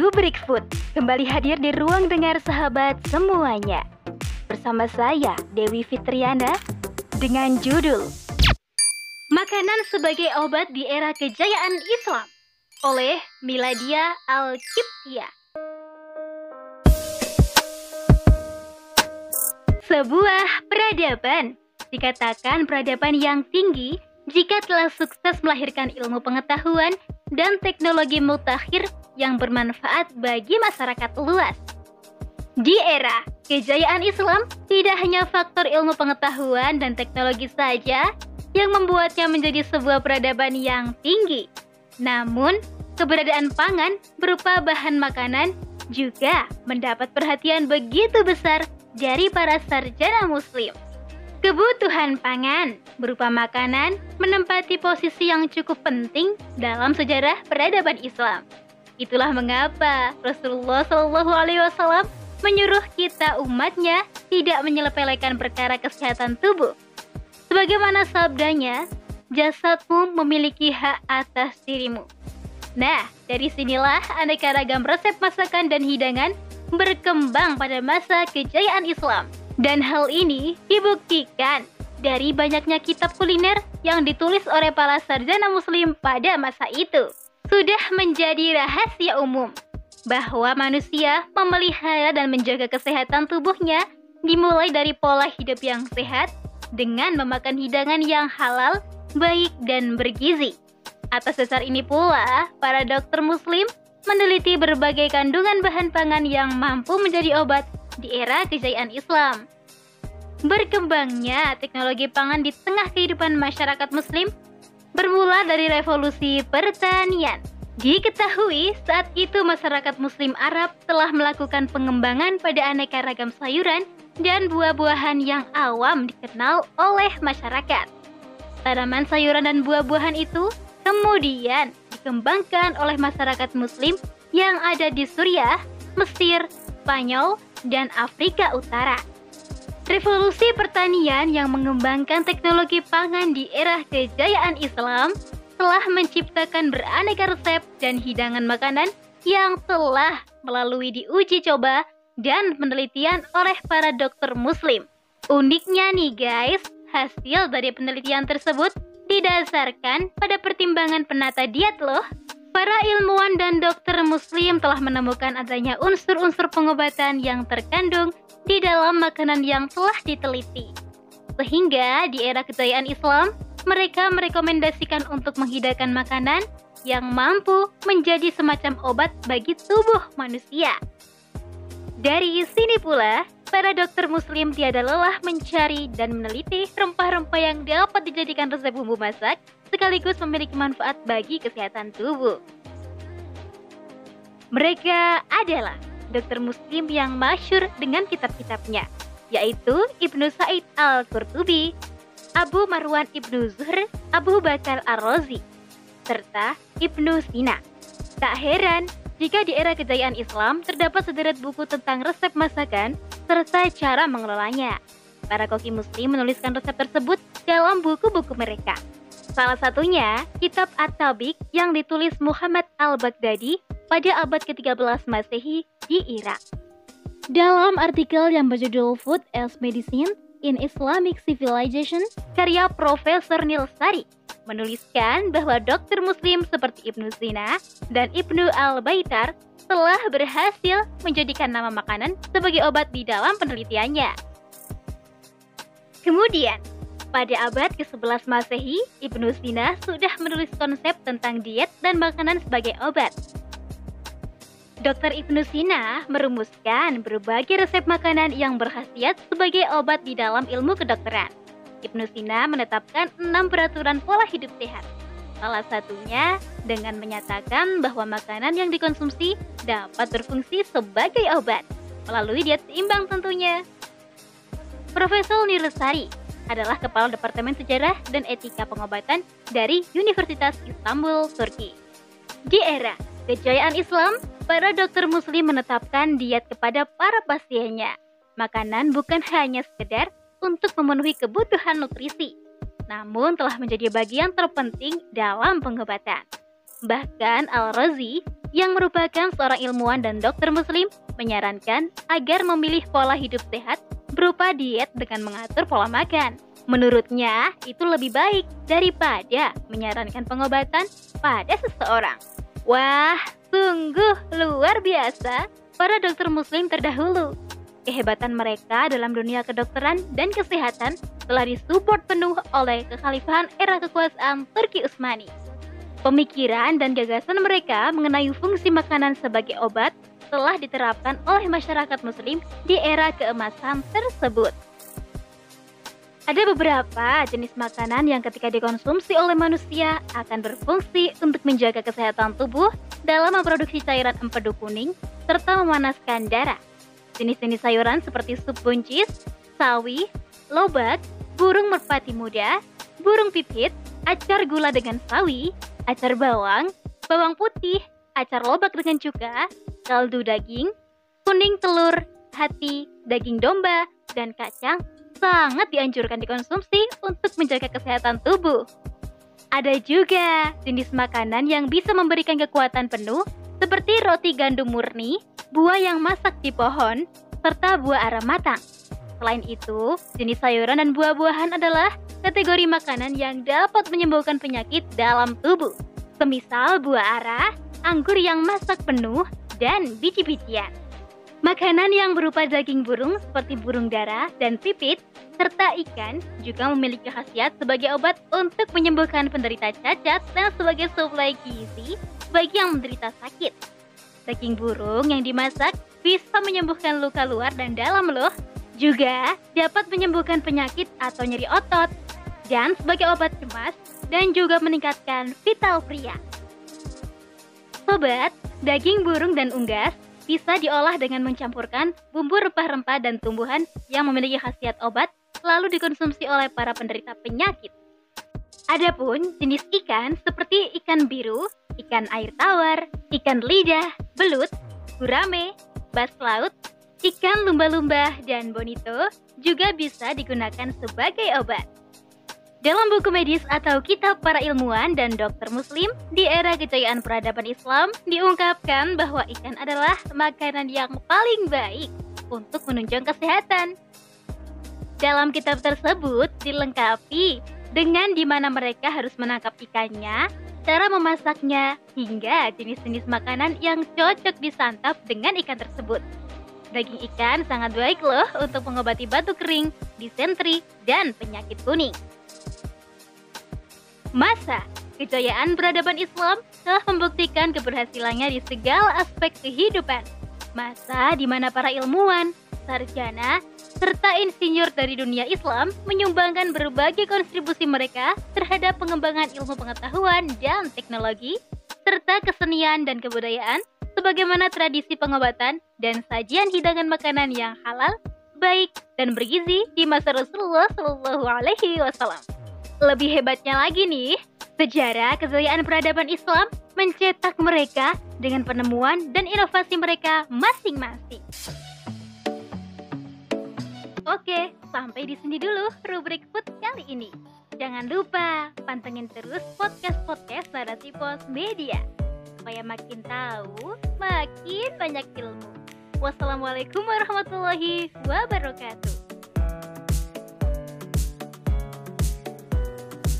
Rubrik Food kembali hadir di ruang dengar sahabat semuanya. Bersama saya, Dewi Fitriana, dengan judul Makanan sebagai obat di era kejayaan Islam oleh Miladia Al-Kiptia. Sebuah peradaban dikatakan peradaban yang tinggi jika telah sukses melahirkan ilmu pengetahuan dan teknologi mutakhir yang bermanfaat bagi masyarakat luas. Di era kejayaan Islam, tidak hanya faktor ilmu pengetahuan dan teknologi saja yang membuatnya menjadi sebuah peradaban yang tinggi. Namun, keberadaan pangan berupa bahan makanan juga mendapat perhatian begitu besar dari para sarjana muslim. Kebutuhan pangan berupa makanan menempati posisi yang cukup penting dalam sejarah peradaban Islam. Itulah mengapa Rasulullah Shallallahu Alaihi Wasallam menyuruh kita umatnya tidak menyelepelekan perkara kesehatan tubuh. Sebagaimana sabdanya, jasadmu memiliki hak atas dirimu. Nah, dari sinilah aneka ragam resep masakan dan hidangan berkembang pada masa kejayaan Islam. Dan hal ini dibuktikan dari banyaknya kitab kuliner yang ditulis oleh para sarjana muslim pada masa itu. Sudah menjadi rahasia umum bahwa manusia memelihara dan menjaga kesehatan tubuhnya dimulai dari pola hidup yang sehat dengan memakan hidangan yang halal, baik, dan bergizi. Atas dasar ini pula, para dokter muslim meneliti berbagai kandungan bahan pangan yang mampu menjadi obat di era kejayaan Islam. Berkembangnya teknologi pangan di tengah kehidupan masyarakat muslim bermula dari revolusi pertanian. Diketahui saat itu masyarakat muslim Arab telah melakukan pengembangan pada aneka ragam sayuran dan buah-buahan yang awam dikenal oleh masyarakat. Tanaman sayuran dan buah-buahan itu kemudian dikembangkan oleh masyarakat muslim yang ada di Suriah, Mesir, Spanyol, dan Afrika Utara. Revolusi pertanian yang mengembangkan teknologi pangan di era kejayaan Islam telah menciptakan beraneka resep dan hidangan makanan yang telah melalui diuji coba dan penelitian oleh para dokter muslim. Uniknya nih guys, hasil dari penelitian tersebut didasarkan pada pertimbangan penata diet loh. Para ilmuwan dan dokter muslim telah menemukan adanya unsur-unsur pengobatan yang terkandung di dalam makanan yang telah diteliti. Sehingga di era kejayaan Islam, mereka merekomendasikan untuk menghidangkan makanan yang mampu menjadi semacam obat bagi tubuh manusia. Dari sini pula, para dokter muslim tiada lelah mencari dan meneliti rempah-rempah yang dapat dijadikan resep bumbu masak sekaligus memiliki manfaat bagi kesehatan tubuh. Mereka adalah dokter muslim yang masyur dengan kitab-kitabnya, yaitu Ibnu Said Al-Qurtubi, Abu Marwan Ibnu Zuhr, Abu Bakar Ar-Razi, serta Ibnu Sina. Tak heran jika di era kejayaan Islam terdapat sederet buku tentang resep masakan serta cara mengelolanya. Para koki muslim menuliskan resep tersebut dalam buku-buku mereka. Salah satunya, kitab At-Tabik yang ditulis Muhammad Al-Baghdadi pada abad ke-13 Masehi di Irak. Dalam artikel yang berjudul Food as Medicine in Islamic Civilization, karya Profesor Nil Sari menuliskan bahwa dokter muslim seperti Ibnu Sina dan Ibnu Al-Baitar telah berhasil menjadikan nama makanan sebagai obat di dalam penelitiannya. Kemudian, pada abad ke-11 Masehi, Ibnu Sina sudah menulis konsep tentang diet dan makanan sebagai obat. Dr. Ibnu Sina merumuskan berbagai resep makanan yang berkhasiat sebagai obat di dalam ilmu kedokteran. Ibnu Sina menetapkan enam peraturan pola hidup sehat. Salah satunya dengan menyatakan bahwa makanan yang dikonsumsi dapat berfungsi sebagai obat melalui diet seimbang tentunya. Profesor Nirsari adalah Kepala Departemen Sejarah dan Etika Pengobatan dari Universitas Istanbul, Turki. Di era kejayaan Islam, para dokter muslim menetapkan diet kepada para pasiennya. Makanan bukan hanya sekedar untuk memenuhi kebutuhan nutrisi, namun telah menjadi bagian terpenting dalam pengobatan. Bahkan Al-Razi yang merupakan seorang ilmuwan dan dokter muslim menyarankan agar memilih pola hidup sehat berupa diet dengan mengatur pola makan. Menurutnya, itu lebih baik daripada menyarankan pengobatan pada seseorang. Wah, sungguh luar biasa para dokter muslim terdahulu. Kehebatan mereka dalam dunia kedokteran dan kesehatan telah disupport penuh oleh kekhalifahan era kekuasaan Turki Utsmani. Pemikiran dan gagasan mereka mengenai fungsi makanan sebagai obat telah diterapkan oleh masyarakat muslim di era keemasan tersebut. Ada beberapa jenis makanan yang ketika dikonsumsi oleh manusia akan berfungsi untuk menjaga kesehatan tubuh dalam memproduksi cairan empedu kuning serta memanaskan darah. Jenis-jenis sayuran seperti sup buncis, sawi, lobak, burung merpati muda, burung pipit, acar gula dengan sawi, acar bawang, bawang putih, acar lobak dengan cuka, kaldu daging, kuning telur, hati, daging domba, dan kacang sangat dianjurkan dikonsumsi untuk menjaga kesehatan tubuh. Ada juga jenis makanan yang bisa memberikan kekuatan penuh seperti roti gandum murni, buah yang masak di pohon, serta buah arah matang. Selain itu, jenis sayuran dan buah-buahan adalah kategori makanan yang dapat menyembuhkan penyakit dalam tubuh. Semisal buah arah, anggur yang masak penuh, dan biji-bijian. Makanan yang berupa daging burung seperti burung dara dan pipit, serta ikan juga memiliki khasiat sebagai obat untuk menyembuhkan penderita cacat dan sebagai suplai gizi bagi yang menderita sakit. Daging burung yang dimasak bisa menyembuhkan luka luar dan dalam loh. Juga dapat menyembuhkan penyakit atau nyeri otot dan sebagai obat cemas dan juga meningkatkan vital pria. Sobat, daging burung dan unggas bisa diolah dengan mencampurkan bumbu rempah-rempah dan tumbuhan yang memiliki khasiat obat lalu dikonsumsi oleh para penderita penyakit. Adapun jenis ikan seperti ikan biru, ikan air tawar, ikan lidah, belut, gurame, bas laut, ikan lumba-lumba, dan bonito juga bisa digunakan sebagai obat. Dalam buku medis atau kitab para ilmuwan dan dokter muslim di era kejayaan peradaban Islam diungkapkan bahwa ikan adalah makanan yang paling baik untuk menunjang kesehatan. Dalam kitab tersebut dilengkapi dengan di mana mereka harus menangkap ikannya, cara memasaknya, hingga jenis-jenis makanan yang cocok disantap dengan ikan tersebut. Daging ikan sangat baik loh untuk mengobati batuk kering, disentri, dan penyakit kuning. Masa kejayaan peradaban Islam telah membuktikan keberhasilannya di segala aspek kehidupan. Masa di mana para ilmuwan, sarjana, serta insinyur dari dunia Islam menyumbangkan berbagai kontribusi mereka terhadap pengembangan ilmu pengetahuan dan teknologi, serta kesenian dan kebudayaan, sebagaimana tradisi pengobatan dan sajian hidangan makanan yang halal, baik, dan bergizi di masa Rasulullah Shallallahu Alaihi Wasallam. Lebih hebatnya lagi nih, sejarah kejayaan peradaban Islam mencetak mereka dengan penemuan dan inovasi mereka masing-masing. Oke, sampai di sini dulu rubrik food kali ini. Jangan lupa pantengin terus podcast-podcast Narasi Pos Media supaya makin tahu, makin banyak ilmu. Wassalamualaikum warahmatullahi wabarakatuh.